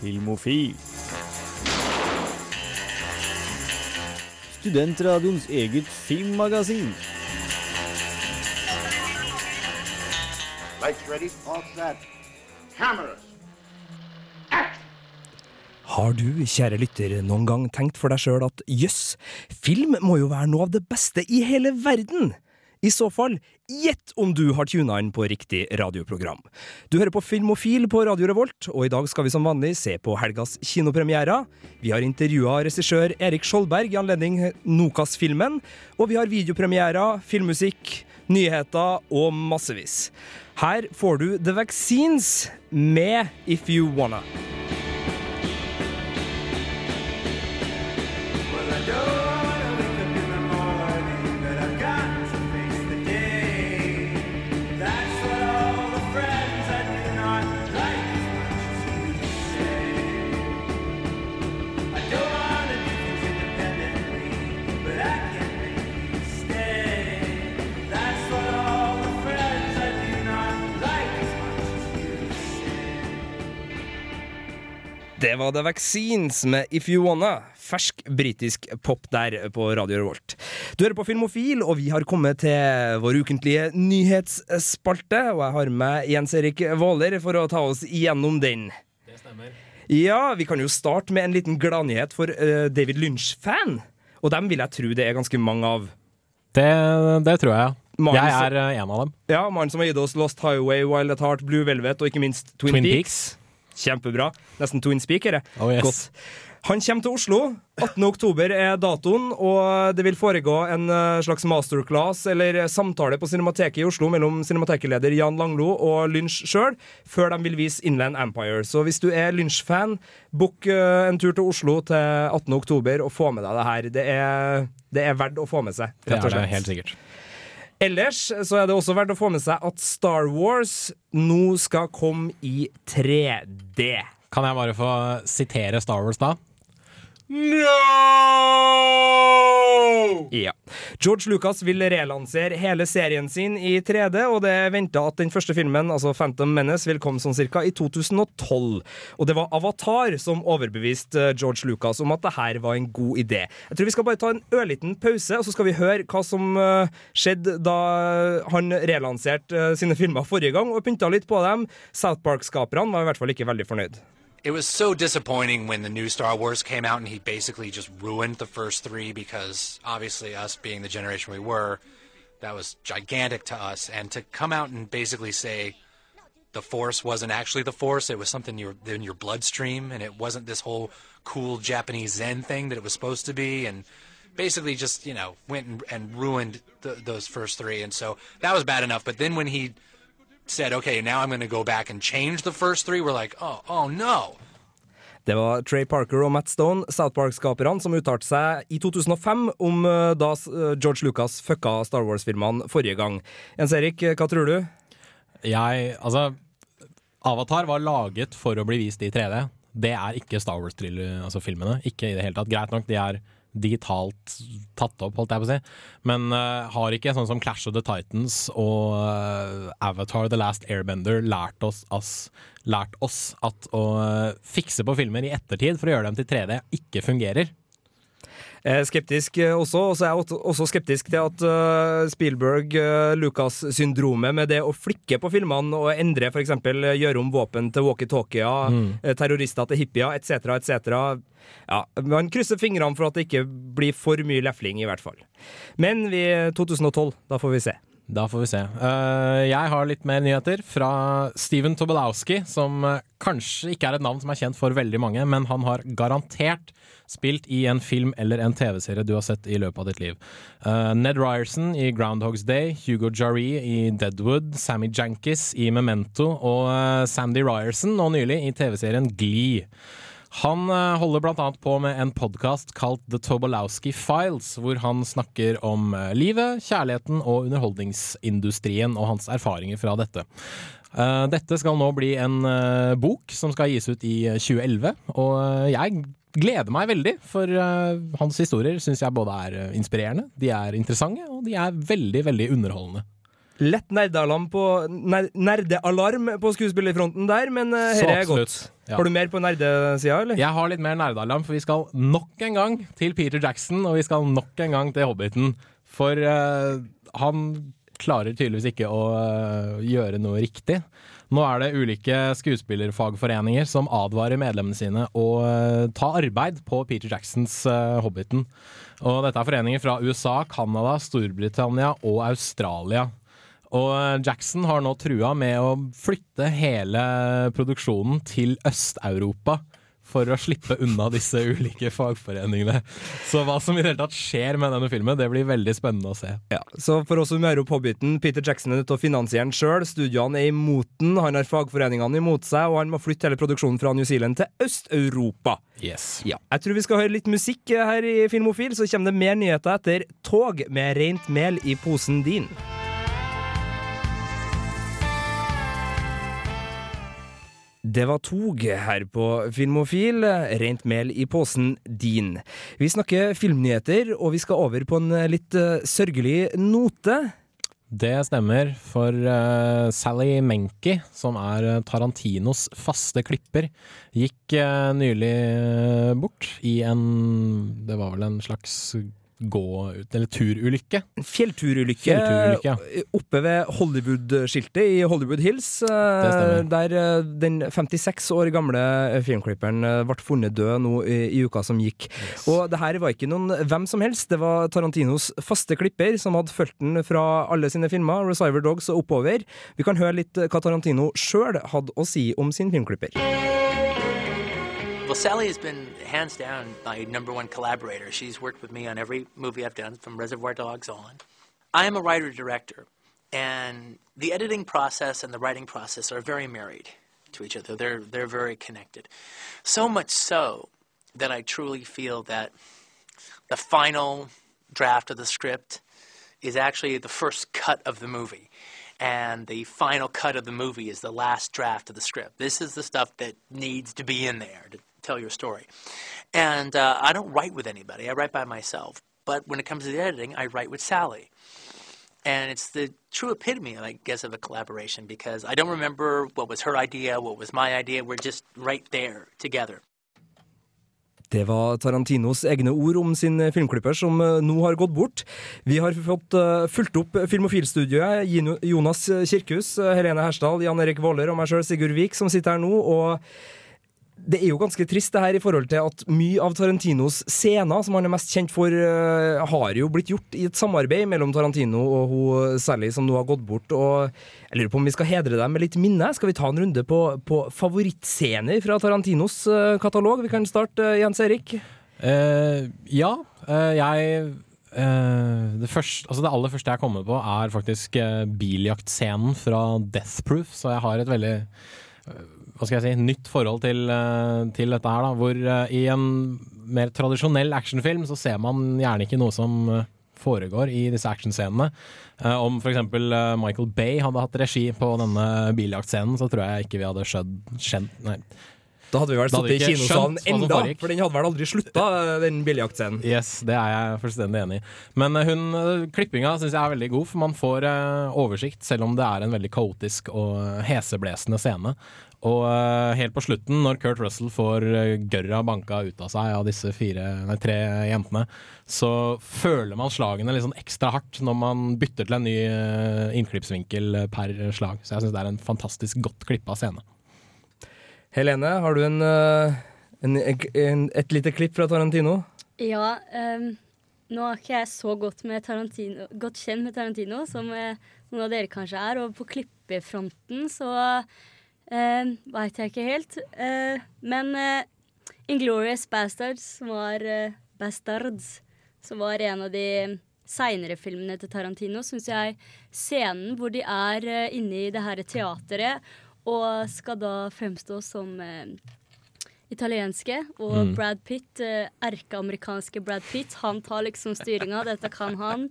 Filmofil. Studentradioens eget filmmagasin. Lights ready? All set. Cameras. Act! Har du, kjære lytter, noen gang tenkt for deg sjøl at jøss, film må jo være noe av det beste i hele verden? I så fall, gjett om du har tuna inn på riktig radioprogram. Du hører på Filmofil på Radio Revolt, og i dag skal vi som vanlig se på helgas kinopremierer. Vi har intervjua regissør Erik Skjoldberg i anledning Nokas-filmen, og vi har videopremierer, filmmusikk, nyheter og massevis. Her får du The Vaccines med If You Wanna. Det var The Vaccines med If You Wanna. Fersk britisk pop der på Radio Revolt. Du hører på Filmofil, og vi har kommet til vår ukentlige nyhetsspalte. Og jeg har med Jens Erik Våler for å ta oss igjennom den. Det stemmer. Ja, vi kan jo starte med en liten gladnyhet for uh, David Lynch-fan. Og dem vil jeg tro det er ganske mange av. Det, det tror jeg, ja. Mannen Jeg er uh, en av dem. Ja, Mannen som har gitt oss Lost Highway, Wild at Heart, Blue Velvet og ikke minst Twin, Twin Peaks. Kjempebra. Nesten to Speaker. Oh, yes. Godt. Han kommer til Oslo. 18. oktober er datoen, og det vil foregå en eh, slags masterclass eller samtale på Cinemateket i Oslo mellom cinematekleder Jan Langlo og Lynch sjøl, før de vil vise Inland Empire. Så hvis du er Lynch-fan, book eh, en tur til Oslo til 18. oktober og få med deg det her. Det er, det er verdt å få med seg, Det rett og er det slett. helt sikkert. Ellers så er det også verdt å få med seg at Star Wars nå skal komme i 3D. Kan jeg bare få sitere Star Wars da? Ja. George Lucas vil relansere hele serien sin i 3D, og det er venta at den første filmen, altså Phantom Menace, vil komme sånn cirka i 2012. Og det var Avatar som overbeviste eh, George Lucas om at det her var en god idé. Jeg tror vi skal bare ta en ørliten pause, og så skal vi høre hva som eh, skjedde da han relanserte eh, sine filmer forrige gang, og pynta litt på dem. South Park-skaperne var i hvert fall ikke veldig fornøyd. It was so disappointing when the new Star Wars came out and he basically just ruined the first three because obviously us being the generation we were, that was gigantic to us. And to come out and basically say the Force wasn't actually the Force, it was something you in your bloodstream, and it wasn't this whole cool Japanese Zen thing that it was supposed to be, and basically just you know went and, and ruined th those first three. And so that was bad enough. But then when he said, "Okay, now I'm going to go back and change the first three, we're like, "Oh, oh no." Det var Trey Parker og Matt Stone, South Park-skaperne, som uttalte seg i 2005 om eh, da eh, George Lucas fucka Star Wars-filmene forrige gang. Jens Erik, eh, hva tror du? Jeg, altså Avatar var laget for å bli vist i 3D. Det er ikke Star Wars-filmene. Altså filmene. ikke i det hele tatt. Greit nok, de er digitalt tatt opp, holdt jeg på å si. Men uh, har ikke sånn som Clash of the Titans og uh, Avatar The Last Airbender lært oss, oss, lært oss at å uh, fikse på filmer i ettertid for å gjøre dem til 3D ikke fungerer? Er skeptisk eh, også, og så er jeg også- skeptisk til at eh, Spielberg, uh, Lucas-syndromet med det å flikke på filmene og endre f.eks. Gjøre om våpen til walkietalkier, mm. terrorister til hippier etc., etc. Ja, man krysser fingrene for at det ikke blir for mye lefling, i hvert fall. Men vi 2012, da får vi se. Da får vi se. Eh, jeg har litt mer nyheter fra Steven Tobolowski, som eh, kanskje ikke er et navn som er kjent for veldig mange, men han har garantert spilt i en film eller en TV-serie du har sett i løpet av ditt liv. Eh, Ned Ryerson i Groundhog's Day, Hugo Jaree i Deadwood, Sammy Jankis i Memento og Sandy Ryerson nå nylig i TV-serien Glee. Han eh, holder annet på med en podkast kalt The Tobolowski Files, hvor han snakker om eh, livet, kjærligheten og underholdningsindustrien og hans erfaringer fra dette. Eh, Dette skal nå bli en bok som skal gis ut i eh, 2011, og jeg gleder meg veldig, for hans historier syns jeg både er inspirerende, de er interessante, og de er veldig, veldig underholdende. Lett nerdealarm på, ner, nerdealarm på skuespillerfronten der, men uh, her er godt. Ja. Har du mer på nerdesida, eller? Jeg har litt mer nerdealarm, for vi skal nok en gang til Peter Jackson, og vi skal nok en gang til Hobbiten. For uh, han klarer tydeligvis ikke å uh, gjøre noe riktig. Nå er det ulike skuespillerfagforeninger som advarer medlemmene sine å uh, ta arbeid på Peter Jacksons uh, Hobbiten. Og dette er foreninger fra USA, Canada, Storbritannia og Australia. Og eh, Jackson har nå trua med å flytte hele produksjonen til Øst-Europa for å slippe unna disse ulike fagforeningene. Så hva som i det hele tatt skjer med denne filmen, det blir veldig spennende å se. Ja, så for oss som hører opp Hobbiten, Peter Jackson er nødt til å finansiere den sjøl. Studioene er imot den, han har fagforeningene imot seg, og han må flytte hele produksjonen fra New Zealand til Øst-Europa. Yes. Ja. Jeg tror vi skal høre litt musikk her i Filmofil, så kommer det mer nyheter etter Tog med rent mel i posen din. Det var tog her på Filmofil. Rent mel i posen din. Vi snakker filmnyheter, og vi skal over på en litt eh, sørgelig note. Det stemmer, for uh, Sally Menki, som er eh, Tarantinos faste klipper, gikk uh, nylig bort i en Det var vel en slags gå- ut, eller turulykke. Fjellturulykke Fjellturulykke, ja. oppe ved Hollywood-skiltet i Hollywood Hills. eh. Der eh, den 56 år gamle filmklipperen eh, ble funnet død nå i, i uka som gikk. Og det her var ikke noen hvem som helst, det var Tarantinos faste klipper som hadde fulgt den fra alle sine filmer, Reciver Dogs og oppover. Vi kan høre litt hva Tarantino sjøl hadde å si om sin filmklipper. Well, Sally has been hands down my number one collaborator. She's worked with me on every movie I've done, from Reservoir Dogs on. I am a writer director, and the editing process and the writing process are very married to each other. They're they're very connected. So much so that I truly feel that the final draft of the script is actually the first cut of the movie. And the final cut of the movie is the last draft of the script. This is the stuff that needs to be in there to tell your story. And uh, I don't write with anybody, I write by myself. But when it comes to the editing, I write with Sally. And it's the true epitome, I guess, of a collaboration because I don't remember what was her idea, what was my idea. We're just right there together. Det var Tarantinos egne ord om sin filmklipper som eh, nå har gått bort. Vi har fått eh, fulgt opp Filmofilstudioet. Jonas Kirkhus, eh, Helene Hersdal, Jan Erik Våler og meg sjøl, Sigurd Vik, som sitter her nå. og det er jo ganske trist det her i forhold til at mye av Tarantinos scener, som han er mest kjent for, eh, har jo blitt gjort i et samarbeid mellom Tarantino og hun Sally, som nå har gått bort. Og jeg lurer på om vi skal hedre dem med litt minne. Skal vi ta en runde på, på favorittscener fra Tarantinos eh, katalog? Vi kan starte, eh, Jens Erik. Uh, ja, Uh, jeg uh, det, første, altså det aller første jeg kommer på, er faktisk biljaktscenen fra Death Proof. Så jeg har et veldig eh, hva skal jeg si, nytt forhold til, eh, til dette her. da, Hvor eh, i en mer tradisjonell actionfilm så ser man gjerne ikke noe som eh, foregår i disse actionscenene. Om f.eks. Uh, Michael Bay hadde hatt regi på denne biljaktscenen, så tror jeg ikke vi hadde skjønt, skjønt nei, Da hadde vi vel sittet i kinosalen enda, for den hadde vel aldri slutta, den biljaktscenen. Yes, det er jeg fullstendig enig i. Men hun, klippinga syns jeg er veldig god, for man får oversikt, selv om det er en veldig kaotisk og heseblesende scene. Og eh, helt på slutten, når Kurt Russell får uh, gørra banka ut av seg av disse fire, nei, tre jentene, så føler man slagene litt sånn ekstra hardt når man bytter til en ny uh, innklippsvinkel eh, per slag. Så jeg syns det er en fantastisk godt klippa scene. Helene, har du en, eh, en, en, et lite klipp fra Tarantino? Ja, Um, nå er ikke jeg så godt, med Tarantino, godt kjent med Tarantino som eh, noen av dere kanskje er, og på klippefronten så uh, veit jeg ikke helt. Eh, men uh, Inglorious Bastards, var eh, Bastards, som var en av de seinere filmene til Tarantino, syns jeg scenen hvor de er eh, inne i det her teateret og skal da fremstå som eh, italienske, og Brad Pitt, eh, erkeamerikanske Brad Pitt, han tar liksom styringa, dette kan han.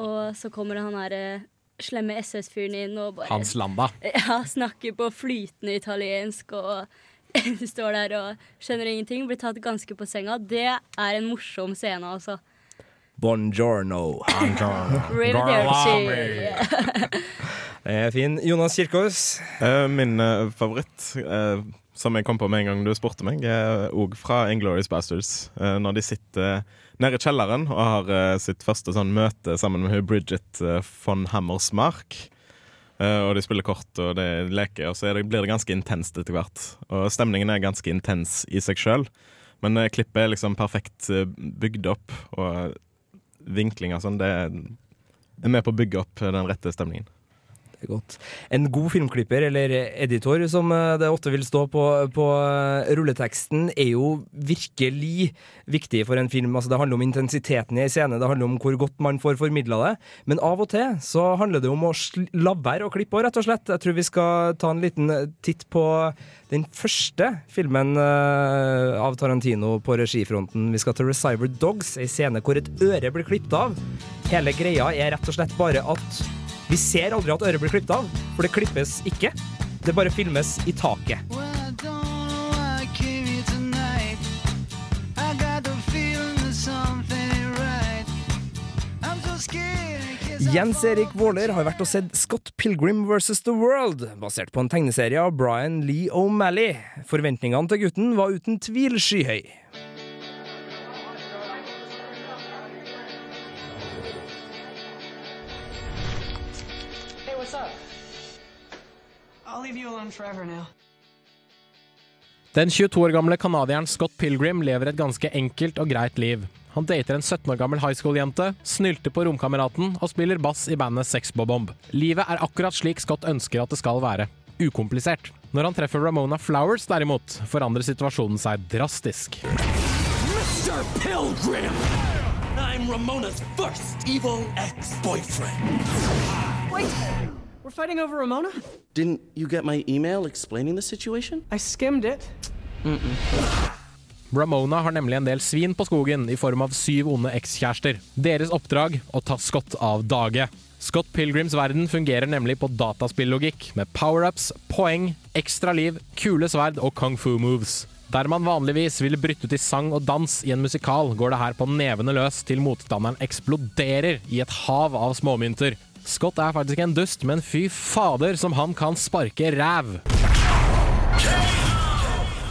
Og så kommer han her eh, slemme SS-fyren inn og bare Hans Lamba. ja, snakker på flytende italiensk og står der og skjønner ingenting, blir tatt ganske på senga. Det er en morsom scene, altså. Buongiorno. Arrivederci. Det er fin. Jonas Kirkås. Eh, min eh, favoritt, eh, som jeg kom på med en gang du spurte meg, er òg fra Inglorious Bastards. Eh, når de sitter nede i kjelleren og har eh, sitt første sånn møte sammen med Bridget eh, von Hammersmark. Og de spiller kort og de leker, og så det, blir det ganske intenst etter hvert. Og stemningen er ganske intens i seg sjøl, men klippet er liksom perfekt bygd opp, og vinklinga sånn, det er med på å bygge opp den rette stemningen. Det er godt. En god filmklipper, eller editor som eh, det ofte vil stå på, på eh, rulleteksten, er jo virkelig viktig for en film. Altså, det handler om intensiteten i en scene, det handler om hvor godt man får formidla det. Men av og til så handler det om å la være å klippe, rett og slett. Jeg tror vi skal ta en liten titt på den første filmen eh, av Tarantino på regifronten. Vi skal til Recyber Dogs, ei scene hvor et øre blir klippet av. Hele greia er rett og slett bare at vi ser aldri at øret blir klippet av, for det klippes ikke. Det bare filmes i taket. Jens Erik Våler har vært og sett Scott Pilgrim vs. The World, basert på en tegneserie av Brian Lee O'Malley. Forventningene til gutten var uten tvil skyhøy. Den 22 år gamle canadieren Scott Pilgrim lever et ganske enkelt og greit liv. Han dater en 17 år gammel high school-jente, snylter på romkameraten og spiller bass i bandet Sex Bob-Omb. Livet er akkurat slik Scott ønsker at det skal være. Ukomplisert. Når han treffer Ramona Flowers, derimot, forandrer situasjonen seg drastisk. Mr. Pilgrim! I'm Ramona's first evil ex-boyfriend. We're fighting over Ramona? Didn't you get my email explaining the situation? I skimmed it. Ramona har nemlig en del svin på skogen i form av syv onde ekskjærester. Deres oppdrag å ta Scott av dage. Scott Pilgrims verden fungerer nemlig på dataspillogikk, med power-ups, poeng, ekstra liv, kule sverd og kung fu moves. Der man vanligvis ville brytt ut i sang og dans i en musikal, går det her på nevene løs til motstanderen eksploderer i et hav av småmynter. Scott er faktisk en dust, men fy fader som han kan sparke ræv.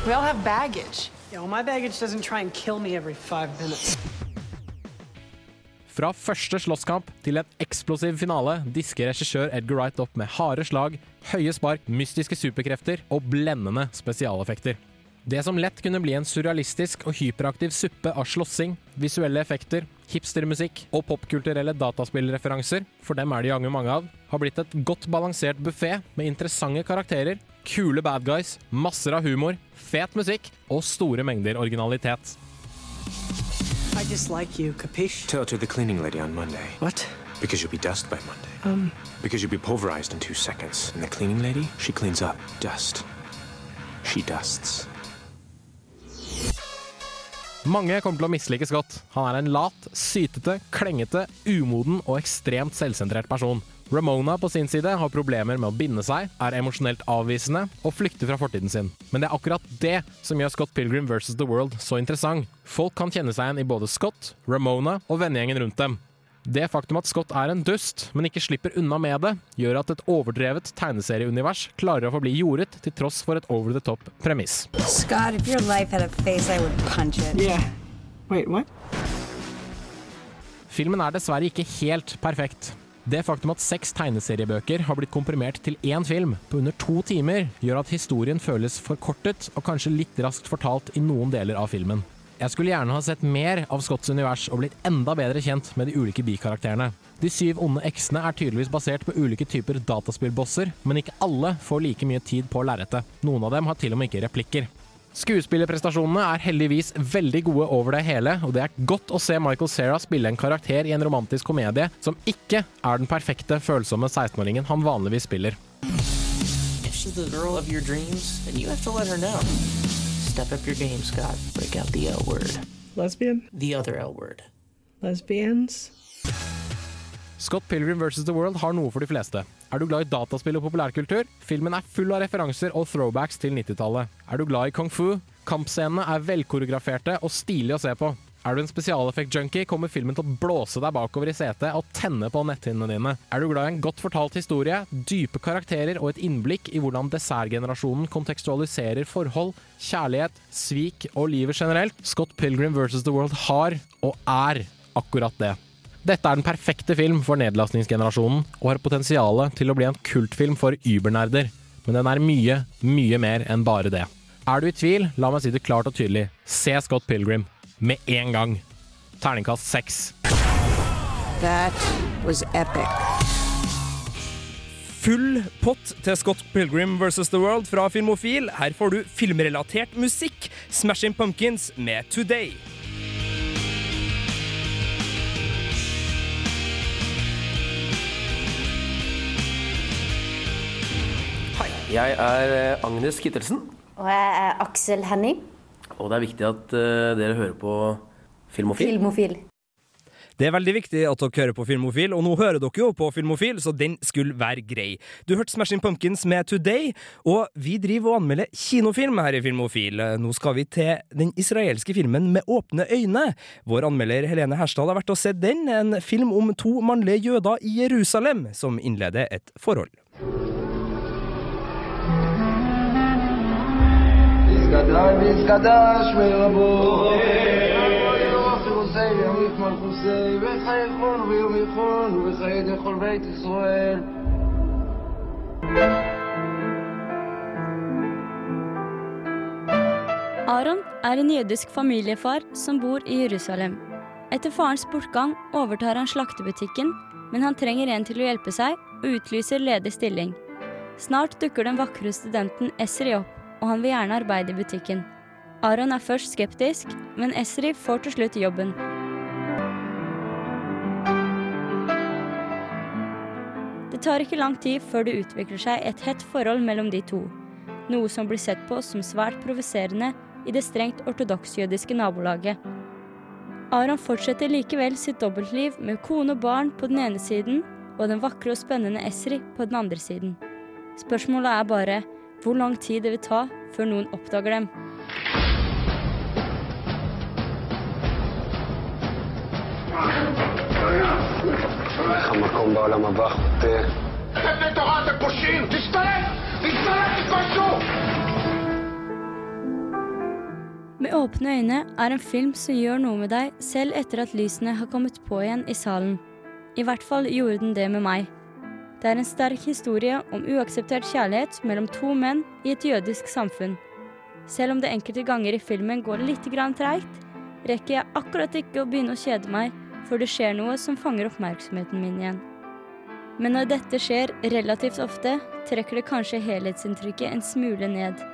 We all have baggage. Yeah, well, my baggage doesn't try and kill me every five minutes. Fra første slåsskamp til en eksplosiv finale disker regissør Edgar Wright opp med harde slag, høye spark, mystiske superkrefter og blendende spesialeffekter. Det som lett kunne bli en surrealistisk og hyperaktiv suppe av slåssing, visuelle effekter, hipstermusikk og popkulturelle dataspillreferanser, for dem er det jaggu mange av, har blitt et godt balansert buffé med interessante karakterer, kule bad guys, masser av humor, fet musikk og store mengder originalitet. I dislike you, capiche? Tell to the cleaning lady on Monday. What? Because you'll be dust by Monday. Um, Because you'll be pulverized in two seconds. And the cleaning lady, she cleans up dust. She dusts. Mange kommer til å mislike Scott. Han er en lat, sytete, klengete, umoden og ekstremt selvsentrert person. Ramona på sin side har problemer med å binde seg, er emosjonelt avvisende og flykter fra fortiden sin. Men det er akkurat det som gjør Scott Pilgrim vs. The World så interessant. Folk kan kjenne seg igjen i både Scott, Ramona og vennegjengen rundt dem. Det faktum at Scott er en dust, men ikke slipper unna med det, gjør at et overdrevet tegneserieunivers klarer å forbli jordet til tross for et over the top premiss. Scott, if your life had a face, I would punch it. Yeah. Wait. Filmen er dessverre ikke helt perfekt. Det faktum at seks tegneseriebøker har blitt komprimert til én film på under to timer, gjør at historien føles forkortet og kanskje litt raskt fortalt i noen deler av filmen. Jeg skulle gjerne ha sett mer av Scotts univers og blitt enda bedre kjent med de ulike bikarakterene. De syv onde eksene er tydeligvis basert på ulike typer dataspillbosser, men ikke alle får like mye tid på lerretet. Noen av dem har til og med ikke replikker. Skuespillerprestasjonene er heldigvis veldig gode over det hele, og det er godt å se Michael Cera spille en karakter i en romantisk komedie som ikke er den perfekte, følsomme 16-åringen han vanligvis spiller. If she's the girl of your dreams, then you have to let her know. Step up your game, Scott. Break out the L word. Lesbian? The other L word. Lesbians? Scott Pilgrim vs. The World har noe for de fleste. Er du glad i dataspill og populærkultur? Filmen er full av referanser og throwbacks til 90-tallet. Er du glad i kung fu? Kampscenene er velkoreograferte og stilige å se på. Er du en spesialeffekt-junkie, kommer filmen til å blåse deg bakover i setet og tenne på netthinnene dine. Er du glad i en godt fortalt historie, dype karakterer og et innblikk i hvordan dessertgenerasjonen kontekstualiserer forhold, kjærlighet, svik og livet generelt, Scott Pilgrim vs. The World har og er akkurat det. Dette er den perfekte film for nedlastningsgenerasjonen, og har potensial til å bli en kultfilm for übernerder. Men den er mye, mye mer enn bare det. Er du i tvil, la meg si det klart og tydelig. Se Scott Pilgrim. Med en gang. Terningkast seks. That was epic. Full pott til Scott Pilgrim vs. The World fra Filmofil. Her får du filmrelatert musikk. Smashing Pumpkins med Today. Hei, jeg er eh, Agnes Kittelsen, Og jeg er Aksel Henning. Og det er viktig at eh, dere hører på Filmofil. Filmofil. Det er veldig viktig at dere hører på Filmofil, og nå hører dere jo på Filmofil, så den skulle være grei. Du hørte Smashing Pumpkins med Today, og vi driver og anmelder kinofilm her i Filmofil. Nå skal vi til den israelske filmen Med åpne øyne. Vår anmelder Helene Herstad har vært og sett den, en film om to mannlige jøder i Jerusalem som innleder et forhold. גדל ויתקדש וירבו. חירוסי וימיך מלכוסי, וחייכון ויומיכון, ובחיי כל בית ישראל. Aron er en jødisk familiefar som bor i Jerusalem. Etter farens bortgang overtar han slaktebutikken, men han trenger en til å hjelpe seg, og utlyser ledig stilling. Snart dukker den vakre studenten Esri opp, og han vil gjerne arbeide i butikken. Aron er først skeptisk, men Esri får til slutt jobben. Det tar ikke lang tid før det utvikler seg et hett forhold mellom de to, noe som blir sett på som svært provoserende i det strengt ortodoksjødiske nabolaget. Aron fortsetter likevel sitt dobbeltliv med kone og barn på den ene siden og den vakre og spennende Esri på den andre siden. Spørsmålet er bare hvor lang tid det vil ta før noen oppdager dem. Med åpne øyne er en film som gjør noe med deg selv etter at lysene har kommet på igjen i salen. I hvert fall gjorde den det med meg. Det er en sterk historie om uakseptert kjærlighet mellom to menn i et jødisk samfunn. Selv om det enkelte ganger i filmen går litt treigt, rekker jeg akkurat ikke å begynne å kjede meg før det skjer noe som fanger oppmerksomheten min igjen. Men når dette skjer relativt ofte, trekker det kanskje helhetsinntrykket en smule ned.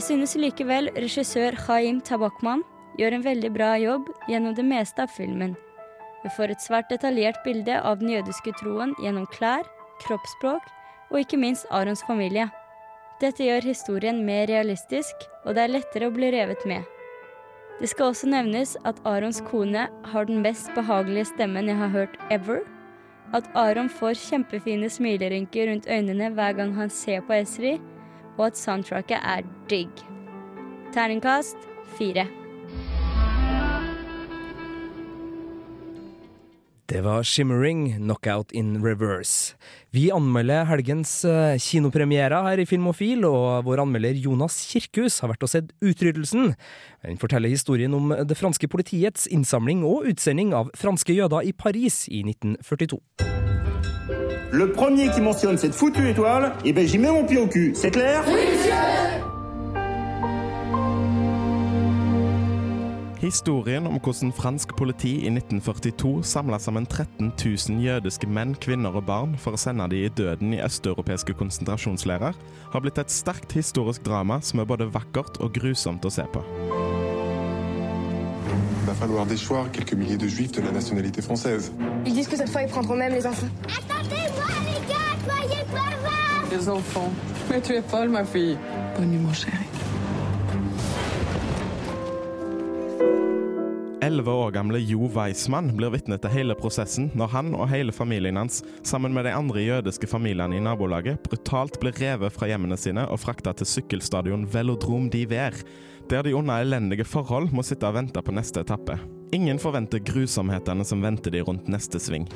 Jeg synes likevel regissør Chaim Tabakman gjør en veldig bra jobb gjennom det meste av filmen. Vi får et svært detaljert bilde av den jødiske troen gjennom klær, kroppsspråk og ikke minst Arons familie. Dette gjør historien mer realistisk, og det er lettere å bli revet med. Det skal også nevnes at Arons kone har den mest behagelige stemmen jeg har hørt ever. At Aron får kjempefine smilerynker rundt øynene hver gang han ser på Esri, og at soundtracket er digg. Terningkast fire. Det var Shimmering Knockout in Reverse. Vi anmelder helgens kinopremiere kinopremierer her i Filmofil, og vår anmelder Jonas Kirkhus har vært og sett Utryddelsen. Den forteller historien om det franske politiets innsamling og utsending av franske jøder i Paris i 1942. Le premier qui mentionne cette foutue étoile, eh ben j'y mets mon pied au cul, c'est clair? Oui, Historien om hvordan fransk politi i 1942 samla sammen 13 000 jødiske menn, kvinner og barn for å sende dem i døden i østeuropeiske konsentrasjonsleirer, har blitt et sterkt historisk drama som er både vakkert og grusomt å se på. Il va falloir déchoir quelques milliers de juifs de la nationalité française. Ils disent que cette fois ils prendront même les enfants. Attendez-moi les gars, soyez pas vaches Les enfants. Mais tu es folle, ma fille. Bonne nuit, mon chéri. Elleve år gamle Jo Weissmann blir vitne til hele prosessen når han og hele familien hans, sammen med de andre jødiske familiene i nabolaget, brutalt blir revet fra hjemmene sine og frakta til sykkelstadion Velodrom d'Hiver, der de under elendige forhold må sitte og vente på neste etappe. Ingen forventer grusomhetene som venter de rundt neste sving.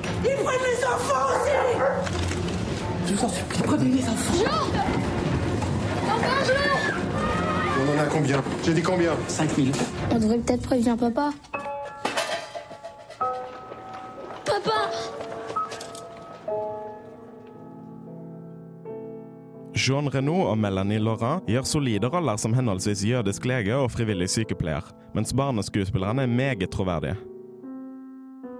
Prenez les enfants On en a combien J'ai dit combien 5000. On devrait peut-être prévenir papa. Papa Jean Renaud og Melanie Laurent gjør solide roller som henholdsvis jødisk lege og frivillig sykepleier, mens barneskuespillerne er meget troverdige.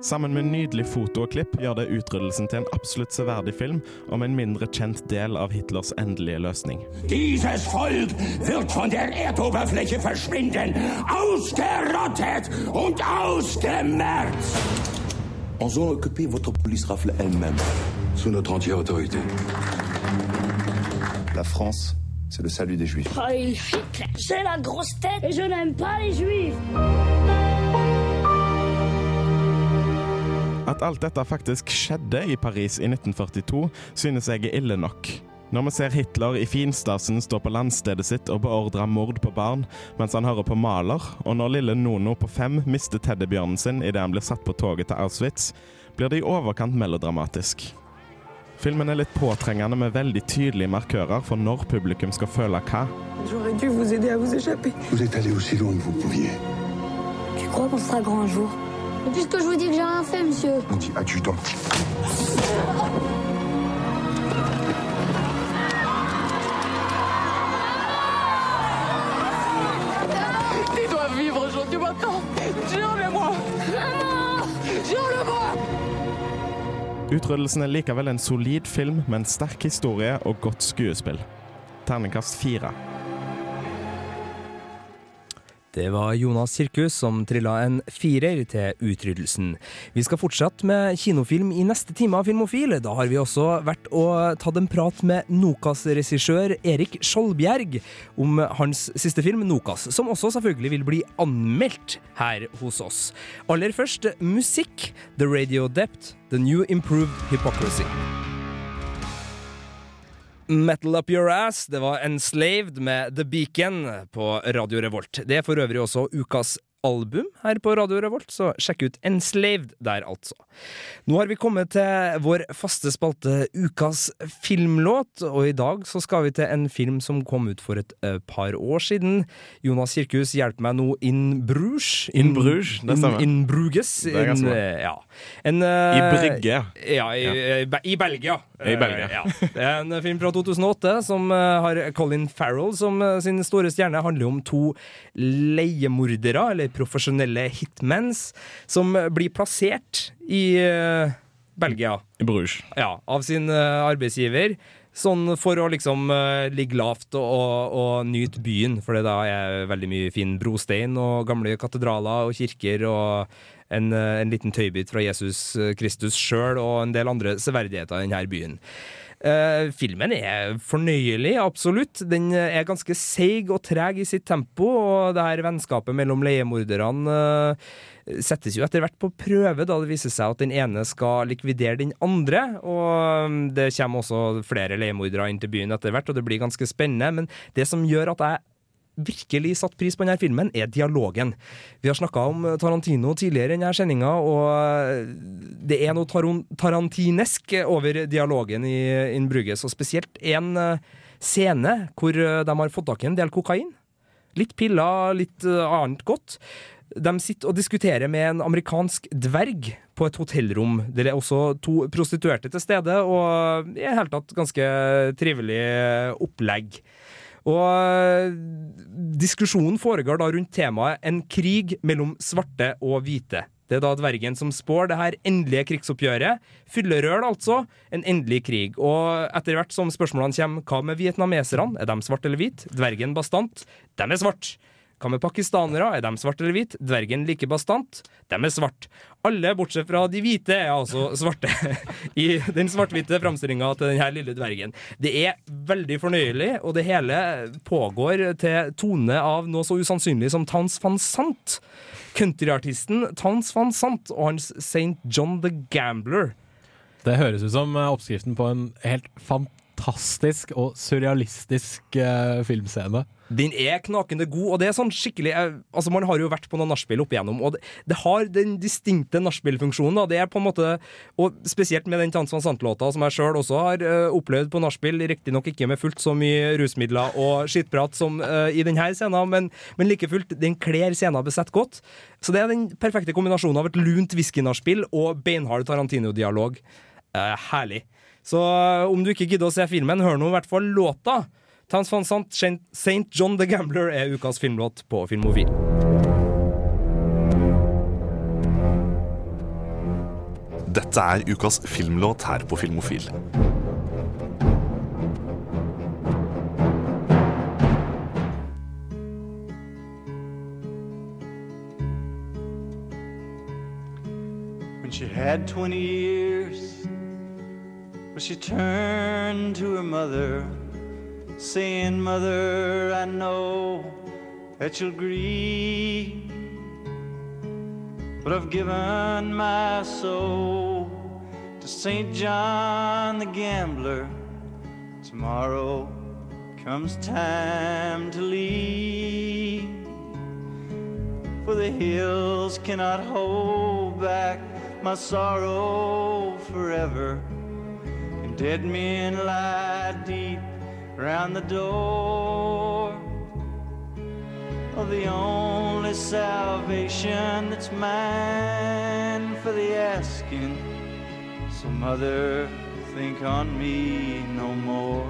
Sammen med nydelig foto og klipp gjør det utryddelsen til en absolutt severdig film om en mindre kjent del av Hitlers endelige løsning. Dieses Volk wird von der Erdoberfläche verschwinden, ausgerottet und ausgemerzt. En zone occupée, votre police rafle elle-même. Sous notre entière autorité. La France, c'est le salut des Juifs. Oh, Hitler, c'est la grosse tête et je n'aime pas les juifs. At alt dette faktisk skjedde i Paris i 1942, synes jeg er ille nok. Når vi ser Hitler i finstasen stå på landstedet sitt og beordre mord på barn mens han hører på Maler, og når lille Nono på fem mister teddybjørnen sin idet han blir satt på toget til Auschwitz, blir det i overkant melodramatisk. Filmen er litt påtrengende med veldig tydelige markører for når publikum skal føle hva. J'aurais dû vous aider à vous échapper. Vous êtes allé aussi loin que vous pouviez. Tu crois qu'on sera grand un jour? Et puisque je vous dis que j'ai rien fait, monsieur. On dit adjudant. Utryddelsen er likevel en solid film med en sterk historie og godt skuespill. Terningkast fire. Det var Jonas Sirkus som trilla en firer til utryddelsen. Vi skal fortsette med kinofilm i neste time av Filmofil. Da har vi også vært og tatt en prat med Nokas-regissør Erik Skjoldbjerg om hans siste film, Nokas, som også selvfølgelig vil bli anmeldt her hos oss. Aller først musikk. The Radio Dept, The New Improved Hypocrisy. Metal Up Your Ass, det var Enslaved med The Beacon på Radio Revolt. Det er for øvrig også ukas album her på Radio Revolt, så sjekk ut Enslaved der, altså. Nå har vi kommet til vår faste spalte Ukas filmlåt, og i dag så skal vi til en film som kom ut for et eh, par år siden. Jonas Kirkhus hjelper meg nå in Bruges. In Bruges, det stemmer. In, in Bruges. Ganske In, eh, ja. En, eh, I Brygge. Ja, i, i, i Belgia. I Belgia. Eh, ja. Det er en film fra 2008 som eh, har Colin Farrell som eh, sin store stjerne. Handler om to leiemordere, eller profesjonelle hitmens som blir plassert i eh, Belgia. I Bruges. Ja, av sin eh, arbeidsgiver. Sånn for å liksom uh, ligge lavt og, og, og nyte byen, for det da er veldig mye fin brostein og gamle katedraler og kirker og en, en liten tøybit fra Jesus Kristus sjøl og en del andre severdigheter i denne byen. Eh, filmen er fornøyelig, absolutt. Den er ganske seig og treg i sitt tempo, og det her vennskapet mellom leiemorderne uh, settes jo etter hvert på prøve, da det viser seg at den ene skal likvidere den andre. Og mm, det kommer også flere leiemordere inn til byen etter hvert, og det blir ganske spennende. Men det som gjør at jeg virkelig satt pris på denne filmen, er dialogen. Vi har snakka om Tarantino tidligere i denne sendinga, og det er noe tarantinesk over dialogen i In Bruges, og spesielt en eh, scene hvor eh, de har fått tak i en del kokain. Litt piller, litt eh, annet godt. De sitter og diskuterer med en amerikansk dverg på et hotellrom. Det er også to prostituerte til stede, og i det hele tatt ganske trivelig opplegg. Og eh, diskusjonen foregår da rundt temaet en krig mellom svarte og hvite. Det er da dvergen som spår det her endelige krigsoppgjøret. Fyllerøl, altså. En endelig krig. Og etter hvert som spørsmålene kommer, hva med vietnameserne? Er de svarte eller hvite? Dvergen bastant. De er svart. Hva med pakistanere? Er de svarte eller hvite? Dvergen like bastant? De er svart. Alle bortsett fra de hvite er altså svarte. I den svart-hvite framstillinga til denne lille dvergen. Det er veldig fornøyelig, og det hele pågår til tone av noe så usannsynlig som Tans van Sant. Countryartisten Tans van Sant og hans St. John the Gambler. Det høres ut som eh, oppskriften på en helt fantastisk og surrealistisk eh, filmscene. Den er knakende god, og det er sånn skikkelig eh, Altså Man har jo vært på noen nachspiel opp igjennom, og det, det har den distinkte nachspielfunksjonen, da. Det er på en måte Og spesielt med den Tans van Sant-låta, som jeg sjøl også har uh, opplevd på nachspiel, riktignok ikke med fullt så mye rusmidler og skittprat som uh, i denne scenen, men, men like fullt, den kler scenen besett godt. Så det er den perfekte kombinasjonen av et lunt whisky-nachspiel og beinhard Tarantino-dialog. Uh, herlig. Så om du ikke gidder å se filmen, hør nå i hvert fall låta. Towns van Sant, St. John the Gambler er ukas filmlåt på Filmofil. Dette er ukas filmlåt her på Filmofil. When she had 20 years, well, she turned to her mother, saying, Mother, I know that you'll grieve, but I've given my soul to St. John the Gambler. Tomorrow comes time to leave. For the hills cannot hold back my sorrow forever. And dead men lie deep round the door. Oh, the only salvation that's mine for the asking. So, mother, think on me no more.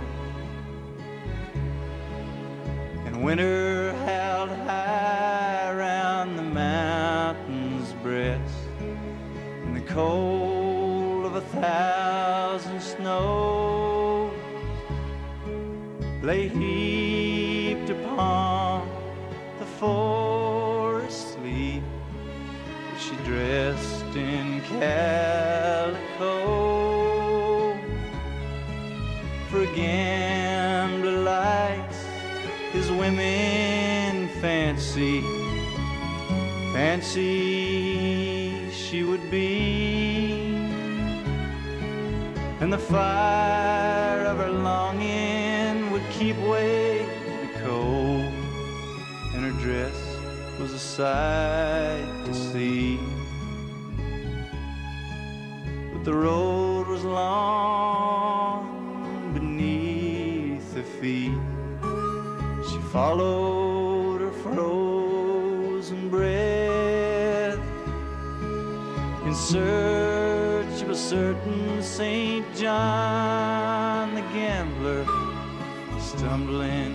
And winter held high round the mountain's breast, and the cold of a thousand snows calico for gambler likes his women fancy, fancy she would be, and the fire of her longing would keep away the cold, and her dress was a sight to see. The road was long beneath her feet. She followed her frozen breath in search of a certain St. John the gambler, stumbling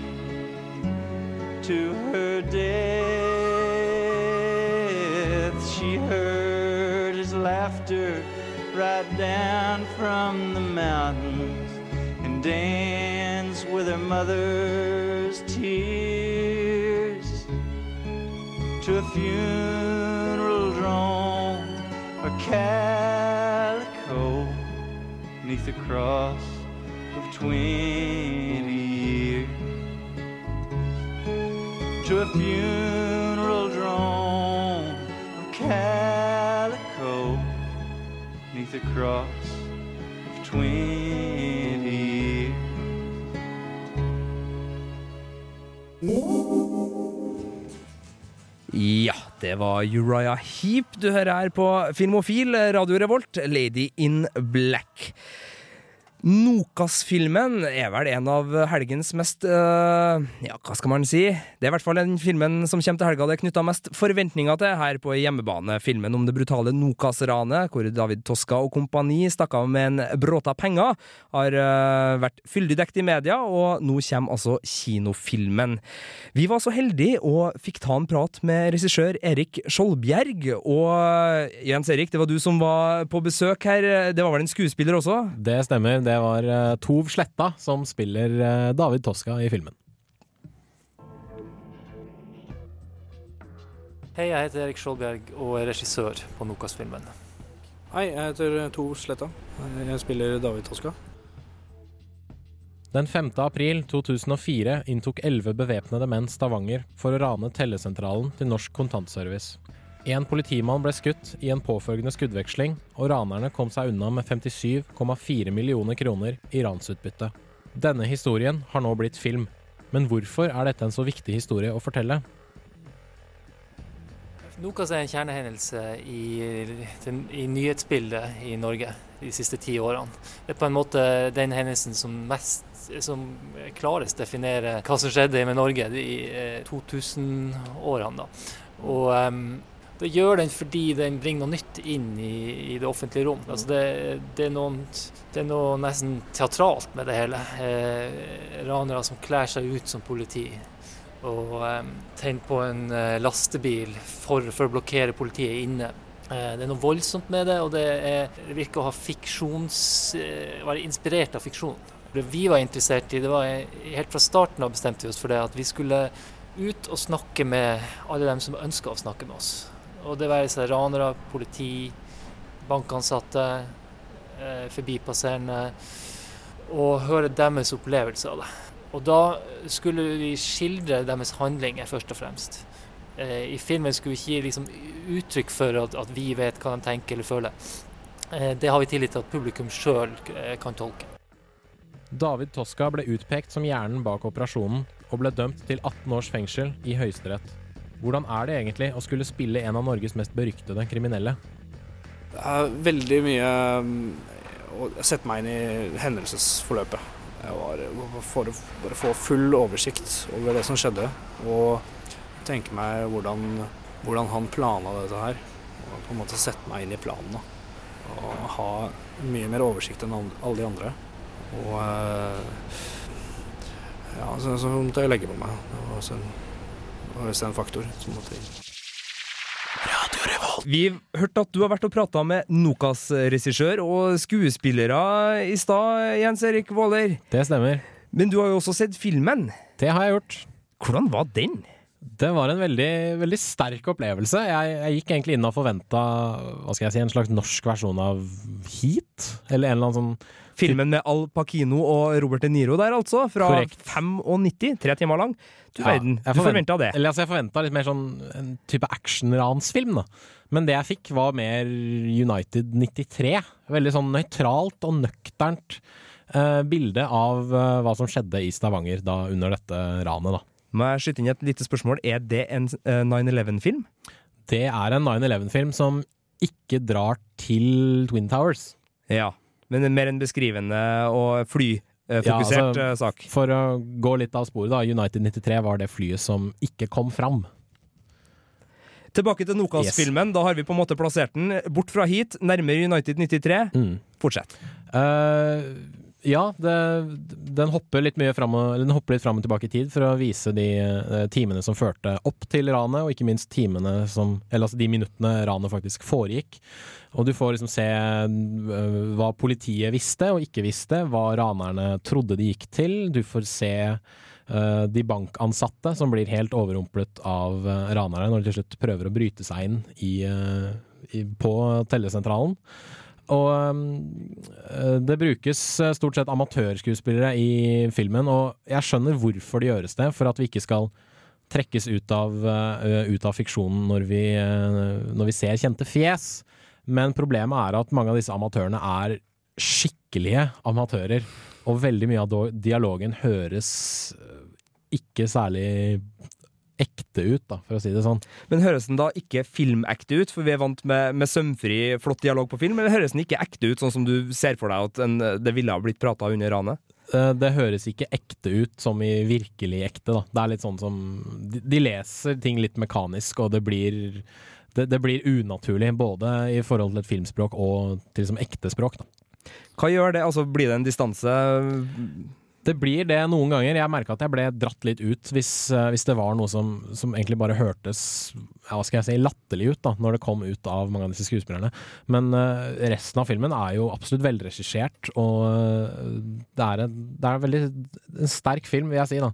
down from the mountains and danced with her mother's tears to a funeral drone or calico neath the cross of twenty years. To a funeral neath the cross of twenty years. Ja, det var Uriah Heap du hører her på Filmofil, Radio Revolt, Lady in Black. Nokas-filmen er vel en av helgens mest øh, Ja, hva skal man si? Det er i hvert fall den filmen som kommer til helga det er knytta mest forventninger til her på hjemmebane. Filmen om det brutale Nokas-ranet, hvor David Toska og kompani stakk av med en bråta penger, har øh, vært fyldig dekt i media, og nå kommer altså kinofilmen. Vi var så heldige og fikk ta en prat med regissør Erik Skjoldbjerg. Og Jens Erik, det var du som var på besøk her. Det var vel en skuespiller også? Det stemmer. Det var eh, Tov Sletta som spiller eh, David Toska i filmen. Hei, jeg heter Erik Skjoldbjerg og er regissør på Nokas-filmen. Hei, jeg heter Tov Sletta. Jeg spiller David Toska. Den 5. april 2004 inntok elleve bevæpnede menn Stavanger for å rane tellesentralen til Norsk Kontantservice. En politimann ble skutt i en påfølgende skuddveksling, og ranerne kom seg unna med 57,4 millioner kroner i ransutbytte. Denne historien har nå blitt film. Men hvorfor er dette en så viktig historie å fortelle? Nokas er en kjernehendelse i, i nyhetsbildet i Norge de siste ti årene. Det er på en måte den hendelsen som mest som klarest definerer hva som skjedde med Norge i eh, 2000-årene. Og um, det gjør den fordi den bringer noe nytt inn i, i det offentlige rom. Altså det, det, er noen, det, er noe nesten teatralt med det hele. Eh, ranere som kler seg ut som politi og eh, tenner på en eh, lastebil for, for, å blokkere politiet inne. Eh, det er noe voldsomt med det, og det, er, det virker å ha fiksjons, eh, være inspirert av fiksjon. Det vi var interessert i, det var helt fra starten av bestemte vi oss for det at vi skulle ut og snakke med alle dem som ønska å snakke med oss. Og det være seg ranere, politi, bankansatte, eh, forbipasserende. Og høre deres opplevelse av det. Og da skulle vi skildre deres handlinger, først og fremst. Eh, I filmen skulle vi ikke gi liksom, uttrykk for at, at, vi vet hva de tenker eller føler. Eh, det har vi tillit til at publikum sjøl kan tolke. David Toska ble utpekt som hjernen bak operasjonen, og ble dømt til 18 års fengsel i Høyesterett. Hvordan er det egentlig å skulle spille en av Norges mest beryktede kriminelle? Det er veldig mye å sette meg inn i hendelsesforløpet. Jeg var for å bare få full oversikt over det som skjedde, og tenke meg hvordan, hvordan han planla dette her. Og på en måte sette meg inn i planen. Og ha mye mer oversikt enn alle de andre. Og ja, så, så måtte jeg legge på meg. Det var også en hvis det er en faktor som måtte til. Vi hørte at du har vært og prata med Nokas-regissør og skuespillere i stad, Jens Erik Våler. Det stemmer. Men du har jo også sett filmen. Det har jeg gjort. Hvordan var den? Det var en veldig, veldig sterk opplevelse. Jeg, jeg gikk egentlig inn og forventa si, en slags norsk versjon av Heat. Eller en eller annen sånn Filmen med Al Pacino og Robert De Niro der, altså. Fra Korrekt. 95. Tre timer lang. Du verden. ja, Du forvent- forventa det. Eller altså, jeg forventa litt mer sånn en type actionransfilm, da. Men det jeg fikk, var mer United 93. Veldig sånn nøytralt og nøkternt eh, bilde av eh, hva som skjedde i Stavanger da under dette ranet, da. Må jeg skyte inn et lite spørsmål? Er det en eh, 9-11-film? Det er en 9-11-film som ikke drar til Twin Towers. Ja. Men mer en beskrivende og flyfokusert Ja, altså, eh, sak. For å gå litt av sporet, da. United 93 var det flyet som ikke kom fram. Tilbake til Nokas-filmen. Da har vi på en måte plassert den bort fra hit, nærmere United 93. Mm. Fortsett. Eh, ja, det, den, hopper litt mye fram og, den hopper litt fram og tilbake i tid for å vise de eh, timene som førte opp til ranet, og ikke minst timene som, eller altså de minuttene ranet faktisk foregikk. Og du får liksom se eh, hva politiet visste og ikke visste, hva ranerne trodde de gikk til. Du får se eh, de bankansatte som blir helt overrumplet av uh, ranerne når de til slutt prøver å bryte seg inn i, eh, i, på tellesentralen. Og øh, det brukes øh, stort sett amatørskuespillere i filmen, og jeg skjønner hvorfor det gjøres det, for at vi ikke skal trekkes ut av, øh, ut av fiksjonen når vi, når vi ser kjente fjes. Men problemet er at mange av disse amatørene er skikkelige amatører, og veldig mye av dialogen høres ikke særlig ekte ut, da, for å si det sånn. Men høres den da ikke filmekte ut, for vi er vant med, med sømfri, flott dialog på film, eller høres den ikke ekte ut, sånn som du ser for deg at en, det ville ha blitt prata under ranet? Eh, Det høres ikke ekte ut som i virkelig ekte, da. Det er litt sånn som De, de leser ting litt mekanisk, og det blir det, det blir unaturlig, både i forhold til et filmspråk og til liksom ekte språk, da. Hva gjør det? Altså, blir det en distanse? Det blir det noen ganger. Jeg merka at jeg ble dratt litt ut hvis, eh, hvis det var noe som, som egentlig bare hørtes ja, hva skal jeg si, latterlig ut da, når det kom ut av mange av disse skuespillerne. Men uh, resten av filmen er jo absolutt velregissert, og eh, det er, en, det er en veldig en sterk film, vil jeg si. da.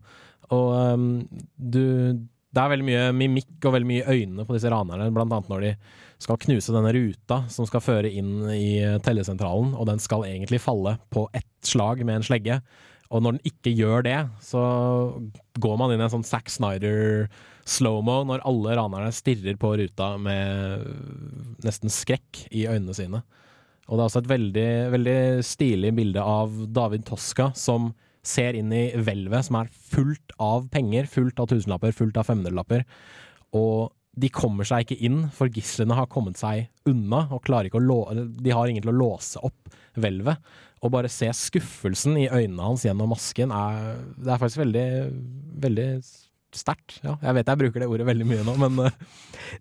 Og um, du, det er veldig mye mimikk og veldig mye øyne på disse ranerne, blant annet når de skal knuse denne ruta som skal føre inn i tellesentralen, og den skal egentlig falle på ett slag med en slegge. Og når den ikke gjør det, så går man inn i en sånn Zack Snyder slow-mo når alle ranerne stirrer på ruta med nesten skrekk i øynene sine. Og det er også et veldig, veldig stilig bilde av David Toska som ser inn i hvelvet, som er fullt av penger, fullt av tusenlapper, fullt av femhundrelapper. Og de kommer seg ikke inn, for gislene har kommet seg unna. og å De har ingen til å låse opp hvelvet. Og bare se skuffelsen i øynene hans gjennom masken er Det er faktisk veldig, veldig sterkt. Ja, jeg vet jeg bruker det ordet veldig mye nå, men uh.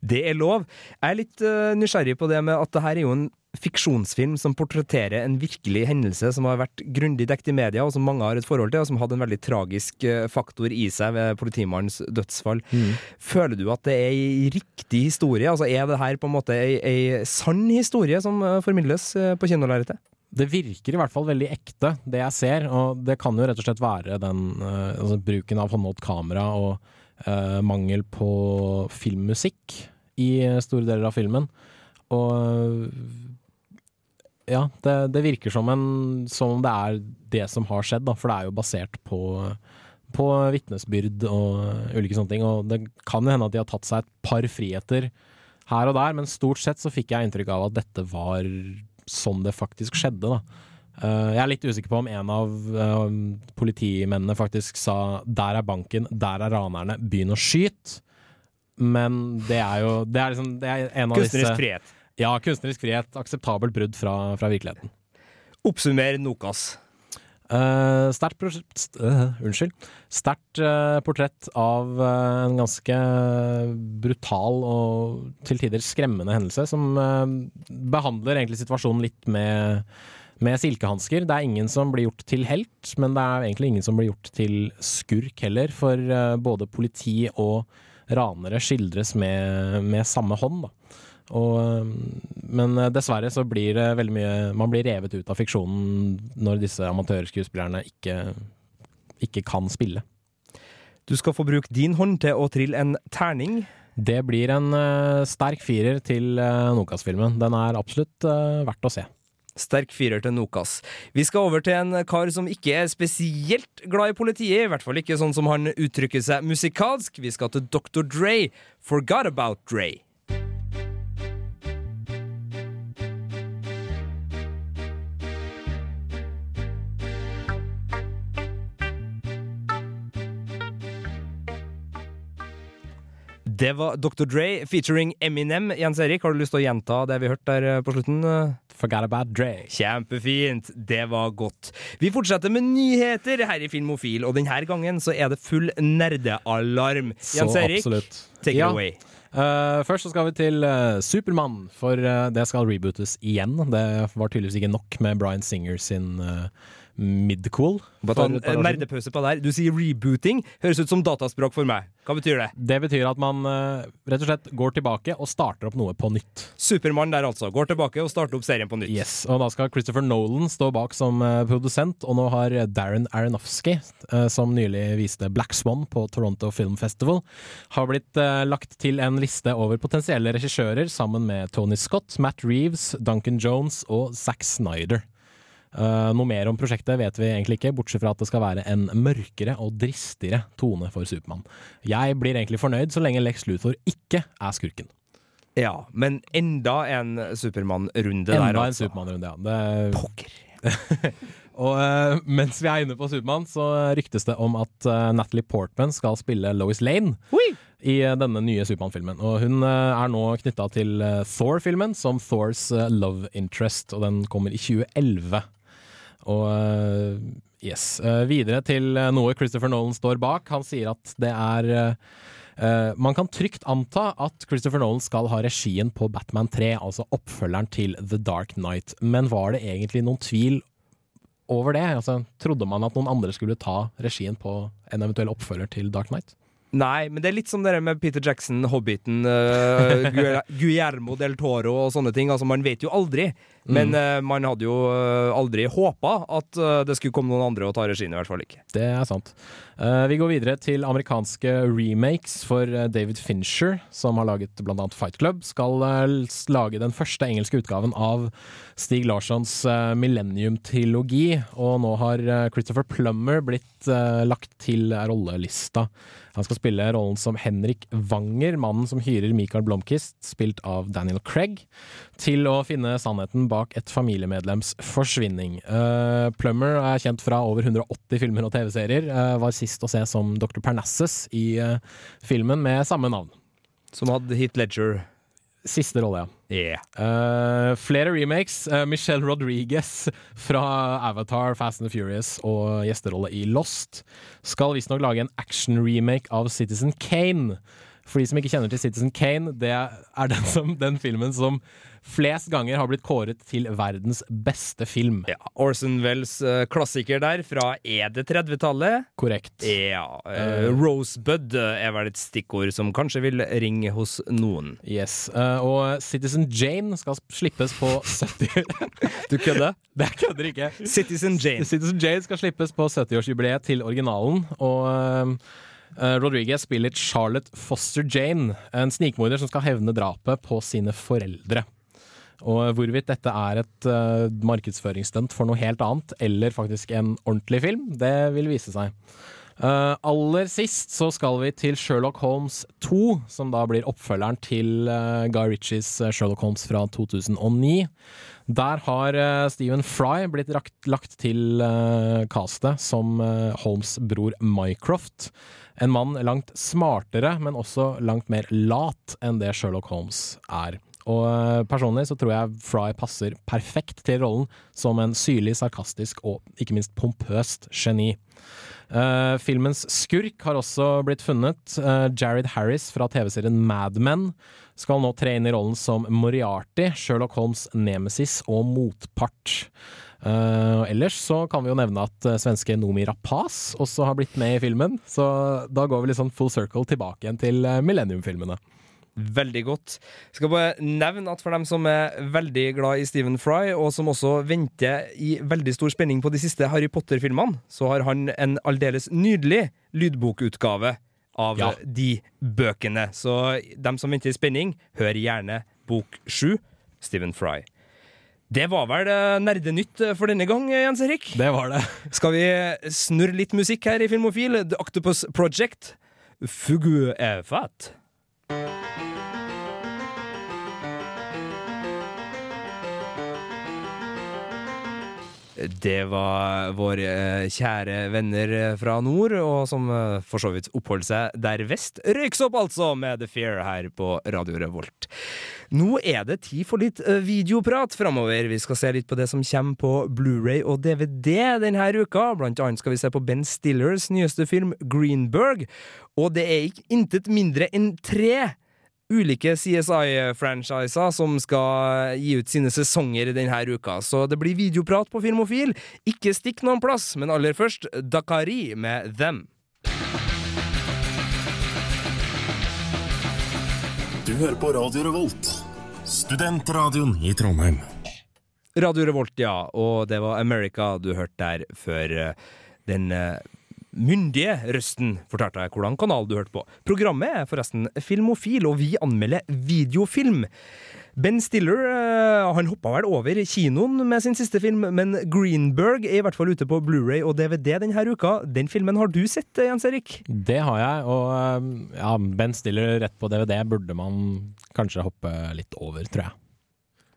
Det er lov. Jeg er litt uh, nysgjerrig på det med at det her er jo en fiksjonsfilm som portretterer en virkelig hendelse som har vært grundig dekt i media, og som mange har et forhold til, og som hadde en veldig tragisk uh, faktor i seg ved politimannens dødsfall. Mm. Føler du at det er ei riktig historie? Altså Er det her på en måte ei, ei sann historie som formidles på kinolerretet? det virker i hvert fall veldig ekte, det jeg ser. Og det kan jo rett og slett være den altså bruken av håndholdt kamera og uh, mangel på filmmusikk i store deler av filmen. Og ja, det, det virker som, en, som om det er det som har skjedd, da, for det er jo basert på på vitnesbyrd og ulike sånne ting. Og det kan jo hende at de har tatt seg et par friheter her og der, men stort sett så fikk jeg inntrykk av at dette var sånn det faktisk skjedde. da. Uh, jeg er litt usikker på om en av uh, politimennene faktisk sa 'der er banken, der er ranerne, begynn å skyte'. Men det er jo det er liksom, det er en av kunstnerisk disse frihet. Ja, kunstnerisk frihet. Akseptabelt brudd fra, fra virkeligheten. Oppsummer Nokas. Uh, sterkt st uh, Unnskyld. Sterkt uh, portrett av en ganske brutal og til tider skremmende hendelse, som behandler egentlig situasjonen litt med, med silkehansker. Det er ingen som blir gjort til helt, men det er egentlig ingen som blir gjort til skurk heller, for både politi og ranere skildres med, med samme hånd. da. Og, men dessverre så blir det veldig mye Man blir revet ut av fiksjonen når disse amatørskuespillerne ikke, ikke kan spille. Du skal få bruke din hånd til å trille en terning. Det blir en uh, sterk firer til uh, Nokas-filmen. Den er absolutt uh, verdt å se. Sterk firer til Nokas. Vi skal over til en kar som ikke er spesielt glad i politiet, i hvert fall ikke sånn som han uttrykker seg musikalsk. Vi skal til Dr. Dre. Forgot About Dre. Det var Dr. Dre featuring Eminem. Jens Erik, har du lyst til å gjenta det vi hørte der på slutten? Forgot about Dre. Kjempefint. Det var godt. Vi fortsetter med nyheter her i Filmofil, og denne gangen så er det full nerdealarm. Jens Erik, absolutt. take ja. it away. Uh, først så skal vi til uh, Supermann, for uh, det skal rebootes igjen. Det var tydeligvis ikke nok med Bryan Singer sin midcool. Sånn, nerdepause på der. Du sier rebooting. Høres ut som dataspråk for meg. Hva betyr det? Det betyr at man rett og slett går tilbake og starter opp noe på nytt. Supermann der altså. Går tilbake og starter opp serien på nytt. Yes, og Da skal Christopher Nolan stå bak som produsent, og nå har Darren Aronofsky, som nylig viste Black Swan på Toronto Film Festival, har blitt lagt til en liste over potensielle regissører sammen med Tony Scott, Matt Reeves, Duncan Jones og Zack Snyder. Uh, noe mer om prosjektet vet vi egentlig ikke, bortsett fra at det skal være en mørkere og dristigere tone for Supermann. Jeg blir egentlig fornøyd så lenge Lex Luthor ikke er skurken. Ja, men enda en Supermann-runde der, Enda en altså. Supermann-runde, ja. Det... Pokker. og uh, mens vi er inne på Supermann, så ryktes det om at uh, Natalie Portman skal spille Lois Lane. I denne nye Supermann-filmen. Og hun er nå knytta til Thor-filmen som Thors love interest, og den kommer i 2011. Og yes. Videre til noe Christopher Nolan står bak. Han sier at det er Uh, man kan trygt anta at Christopher Nolan skal ha regien på Batman 3, altså oppfølgeren til The Dark Knight. Men var det egentlig noen tvil over det? Altså, trodde man at noen andre skulle ta regien på en eventuell oppfølger til Dark Knight? Nei, men det er litt som det der med Peter Jackson, Hobbiten, uh, Guillermo del Toro og sånne ting. Altså, Man vet jo aldri. Men Mm. eh, man hadde jo eh, aldri håpa at eh, det skulle komme noen andre og ta regien, i hvert fall ikke. Det er sant. Vi går videre til amerikanske remakes for David Fincher, som har laget annet Fight Club. Skal lage den første engelske utgaven av Stig Larssons Millennium-trilogi. Og nå har Christopher Plummer blitt lagt til rollelista. Han skal spille rollen som Henrik Wanger, mannen som hyrer Michael Blomkist, spilt av Daniel Craig, til å finne sannheten bak et familiemedlems forsvinning. Uh, Plummer er kjent fra over 180 filmer og TV-serier. Uh, var sist å se som Dr. Parnassus i uh, filmen med samme navn. Som hadde Hit Ledger. Siste rolle, ja. Yeah. Eh, flere remakes. Eh, Michelle Rodriguez fra Avatar, Fast and the Furious og gjesterolle i Lost skal visstnok lage en action-remake av Citizen Kane. For de som ikke kjenner til Citizen Kane, det er den, som, den filmen som flest ganger har blitt kåret til verdens beste film. Ja, Orson Wells eh, klassiker der, fra er det 30-tallet? Korrekt. Ja. Uh. Rosebud er vel et stikkord som kanskje vil ringe hos noen. Yes, Uh, Og Citizen Jane skal slippes på 70 Du kødder? Det kødder ikke. Citizen Jane. Citizen Jane skal slippes på 70-årsjubileet til originalen. Og uh, Rodriguez spiller Charlotte Foster Jane, en snikmorder som skal hevne drapet på sine foreldre. Og hvorvidt dette er et uh, markedsføringsstunt for noe helt annet, eller faktisk en ordentlig film, det vil vise seg. Uh, aller sist så skal vi til Sherlock Holmes 2, som da blir oppfølgeren til uh, Guy Ritchies Sherlock Holmes fra 2009. Der har uh, Stephen Fry blitt rakt, lagt til castet som Holmes' bror Mycroft. En mann langt smartere, men også langt mer lat enn det Sherlock Holmes er. Og eh, personlig så tror jeg Fry passer perfekt til rollen som en syrlig, sarkastisk og ikke minst pompøst geni. Uh, filmens skurk har også blitt funnet. Uh, Jared Harris fra TV-serien Mad Men skal nå tre inn i rollen som Moriarty, Sherlock Holmes' nemesis og motpart. Uh, ellers så kan vi jo nevne at svenske Nomi Rapaz også har blitt med i filmen, så da går vi litt sånn full circle tilbake igjen til Millennium-filmene. Veldig godt. Jeg skal bare nevne at for dem som er veldig glad i Stephen Fry, og som også venter i veldig stor spenning på de siste Harry Potter-filmene, så har han en aldeles nydelig lydbokutgave av Ja. de bøkene. Så dem som venter i spenning, hør gjerne bok sju, Stephen Fry. Det var vel eh, nerdenytt eh, for denne gang, eh, Jens Erik? Det var det. Skal vi snurre litt musikk her i Filmofil? The Octopus Project. Fugu er fat. Det var våre eh, kjære venner eh, fra nord, og som eh, for så vidt oppholdt seg der vest. Røyksopp, altså, med The Fear her på Radio Revolt. Nå er det tid for litt videoprat framover. Vi skal se litt på det som kommer på Blu-ray og DVD denne uka. Blant annet skal vi se på Ben Stillers nyeste film Greenberg. Og det er ikke intet mindre enn tre ulike CSI-franchiser som skal gi ut sine sesonger denne uka. Så det blir videoprat på Filmofil. Ikke stikk noen plass, men aller først Dakari med Them. Du hører på Radio Revolt, studentradioen i Trondheim. Radio Revolt, ja. Og det var America du hørte der før eh, den eh, myndige røsten fortalte deg hvordan kanal du hørte på. Programmet er forresten Filmofil, og vi anmelder videofilm. Ben Stiller eh, han hoppa vel over kinoen med sin siste film, men Greenberg er i hvert fall ute på Blu-ray og DVD denne uka. Den filmen har du sett, eh, Jens Erik? Det har jeg, og um, ja, Ben Stiller rett på DVD burde man kanskje hoppe litt over, tror jeg.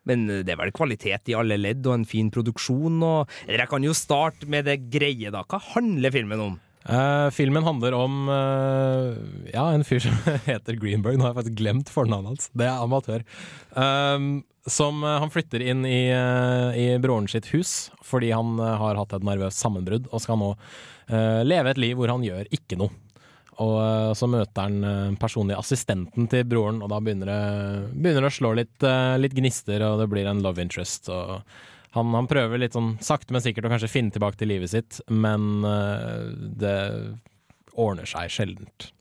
Men eh, det er vel kvalitet i alle ledd og en fin produksjon og Eller jeg kan jo starte med det greie, da. Hva handler filmen om? Eh, filmen handler om uh, ja, en fyr som heter Greenberg. Nå har jeg faktisk glemt fornavnet hans. Det er amatør. Uh, som Han flytter inn i, i broren sitt hus fordi han har hatt et nervøst sammenbrudd og skal nå leve et liv hvor han gjør ikke noe. Og så møter han personlig assistenten til broren, og da begynner det, begynner det å slå litt, litt gnister, og det blir en love interest. og han, han prøver litt sånn sakte, men sikkert å kanskje finne tilbake til livet sitt, men eh, det ordner seg sjeldent.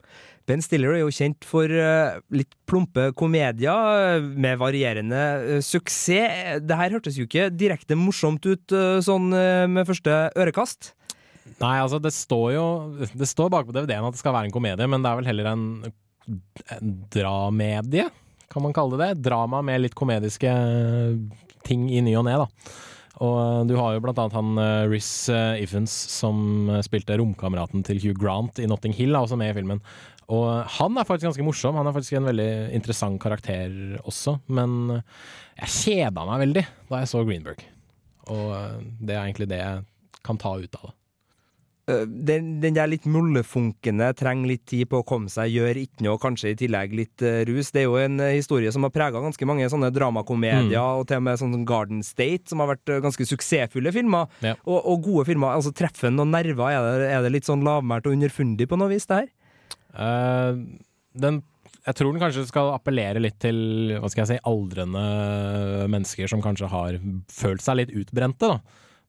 Ben Stiller er jo kjent for eh, litt plumpe komedier eh, med varierende suksess. Det her hørtes jo ikke direkte morsomt ut sånn med første ørekast. Nei, altså det står jo Det står bak på DVD-en at det skal være en komedie, men det er vel heller en, en dramedie, kan man kalle det det? Drama med litt komediske ting i ny og ne, da. Og eh, du har jo blant annet han uh, Riz Iffens som uh, spilte romkameraten til Hugh Grant i Notting Hill, er også med i filmen. Og han er faktisk ganske morsom. Han er faktisk en veldig interessant karakter også. Men jeg kjeda meg veldig da jeg så Greenberg. Og det er egentlig det jeg kan ta ut av det. Eh, Den, den der litt mullefunkende trenger litt tid på å komme seg, gjør ikke noe, kanskje i tillegg litt uh, rus. Det er jo en uh, historie som har prega ganske mange sånne dramakomedier, Mm. og til og med sånn Garden State, som har vært uh, ganske suksessfulle filmer. Ja. Og, og gode filmer. altså Treffer noen nerver? Er det, er det litt sånn lavmælt og underfundig på noe vis, det her? Den jeg tror den kanskje skal appellere litt til hva skal jeg si, aldrende mennesker som kanskje har følt seg litt utbrente. da.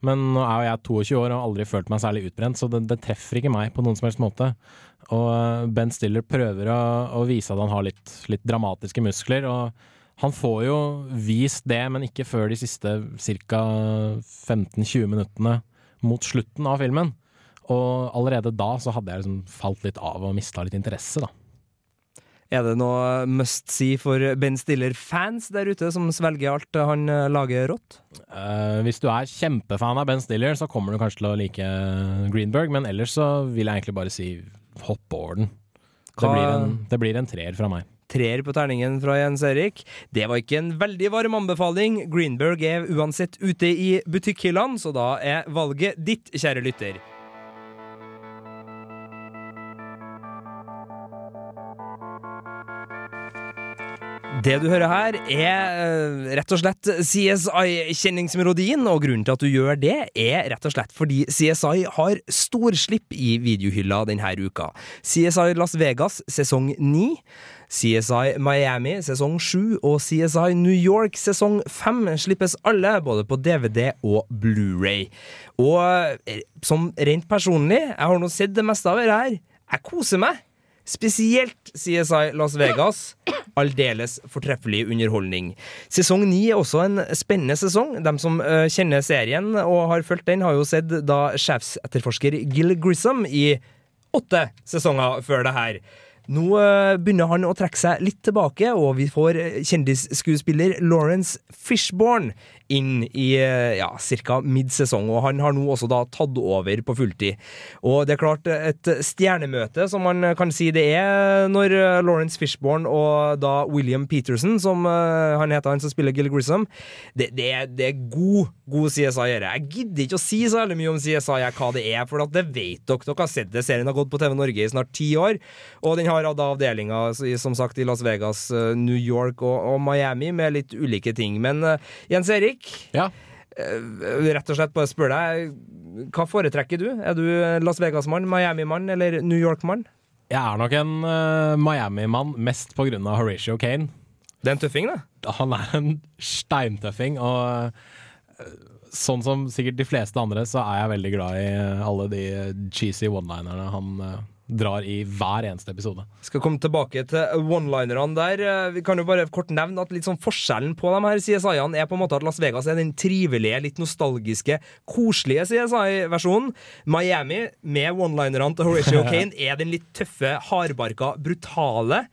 Men nå er jo jeg 22 år og har aldri følt meg særlig utbrent, så det, det treffer ikke meg på noen som helst måte. Og eh, Ben Stiller prøver å, å vise at han har litt, litt dramatiske muskler. og han får jo vist det, men ikke før de siste ca. 15-20 minuttene mot slutten av filmen. Og allerede da så hadde jeg liksom falt litt av og mista litt interesse, da. Er det noe must see for Ben Stiller-fans der ute, som svelger alt han eh, lager rått? Uh, hvis du er kjempefan av Ben Stiller, så kommer du kanskje til å like Greenberg, men ellers så vil jeg egentlig bare si hopp over den. Det blir, en, det blir en treer fra meg. Treer på terningen fra Jens Erik. Det var ikke en veldig varm anbefaling. Greenberg er uansett ute i butikkhyllene, så da er valget ditt, kjære lytter. Det du hører her, er eh, rett og slett CSI-kjenningsmelodien, og grunnen til at du gjør det, er rett og slett fordi CSI har storslipp i videohylla denne uka. CSI Las Vegas sesong 9, CSI Miami sesong 7 og CSI New York sesong 5 slippes alle, både på DVD og Blu-ray. Og eh, som rent personlig, jeg har nå sett det meste av det her, jeg koser meg. Spesielt CSI Las Vegas. Aldeles fortreffelig underholdning. Sesong ni er også en spennende sesong. De som uh, kjenner serien og har fulgt den, har jo sett da sjefsetterforsker Gil Grissom i åtte sesonger før det her. Nå eh, begynner han å trekke seg litt tilbake, og vi får eh, kjendisskuespiller Lawrence Fishborn inn i eh, ja, ca. midsesong, og han har nå også da tatt over på fulltid. Og det er klart, et stjernemøte, som man kan si det er, når Lawrence Fishborn og da William Peterson, som han heter han som spiller Gil Grissom, det, det, er, det er god, god CSI-ere. Jeg gidder ikke å si så veldig mye om CSI hva det er, for det vet dere. Dere har sett det. Serien har gått på TV Norge i snart ti år, og den har da avdelinger som sagt i Las Vegas, eh, New York og, og Miami med litt ulike ting. Men eh, Jens Erik, Ja. eh, rett og slett bare spør deg, hva foretrekker du? Er du Las Vegas-mann, Miami-mann eller New York-mann? Jeg er nok en Miami-mann mest på grunn av Horatio Kane. Det er en tøffing, det. Han er en steintøffing, og sånn som sikkert de fleste andre, så er jeg veldig glad i alle de cheesy one-linerne han drar i hver eneste episode. Skal komme tilbake til one-linerne der. Eh, Vi kan jo bare kort nevne at litt sånn forskjellen på de her CSI-ene er på en måte at Las Vegas er den trivelige, litt nostalgiske, koselige CSI-versjonen. Miami, med one-linerne til Horatio Kane, er den litt tøffe, hardbarka, brutale.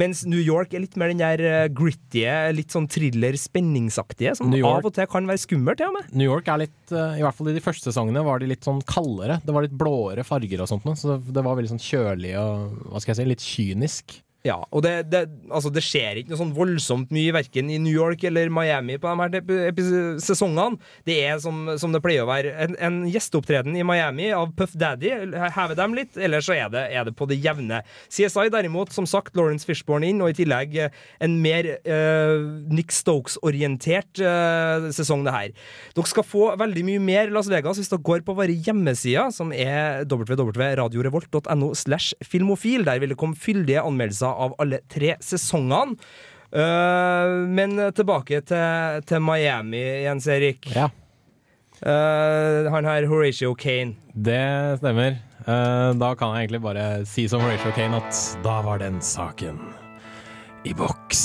Mens New York er litt mer den der eh, gritty, litt sånn thriller-spenningsaktige, som York- av og til kan være skummelt, til og med. New York er litt, eh, i hvert fall i de første sesongene, var de litt sånn kaldere. Det var litt blåere farger og sånt, noe, så det var veldig sånn kjølig og hva skal jeg si, litt kynisk. Ja, og det, det, altså det skjer ikke noe sånn voldsomt mye verken i New York eller Miami på de her sesongene. Det er som, som det pleier å være. En, en gjesteopptreden i Miami av Puff Daddy hever dem litt, eller så er det, er det på det jevne. CSI derimot, som sagt, Lawrence Fishborn inn, og i tillegg eh, en mer eh, Nick Stokes-orientert eh, sesong, det her. Dere skal få veldig mye mer Las Vegas hvis dere går på våre hjemmesider, som er www.radiorevolt.no slash filmofil. Der vil det komme fyldige anmeldelser av alle tre sesongene. Uh, men tilbake til, til Miami, Jens Erik. Ja. Uh, han her Horatio Kane. Det stemmer. Uh, da kan jeg egentlig bare si som Horatio Kane at da var den saken i boks.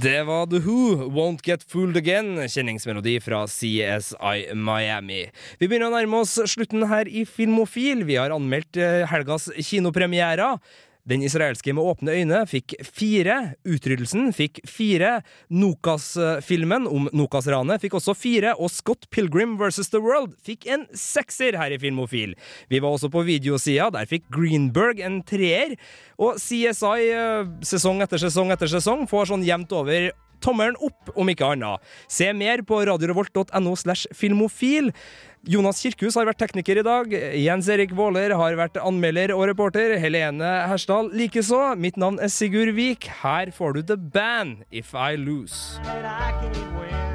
Det var The Who, Won't Get Fooled Again, kjenningsmelodi fra CSI Miami. Vi begynner å nærme oss slutten her i Filmofil. Vi har anmeldt helgas kinopremierer. Den israelske med åpne øyne fikk fire. Utryddelsen fikk fire. Nokas-filmen om Nokas-ranet fikk også fire. Og Scott Pilgrim vs. The World fikk en sekser her i Filmofil. Vi var også på videosida. Der fikk Greenberg en treer. Og CSI eh, sesong etter sesong etter sesong får sånn jevnt over tommelen opp, om ikke annet. Se mer på radiorevolt.no slash filmofil. Jonas Kirkhus har vært tekniker i dag. Jens Erik Våler har vært anmelder og reporter. Helene Hersdal likeså. Mitt navn er Sigurd Vik. Her får du The Band, If I Lose. Come on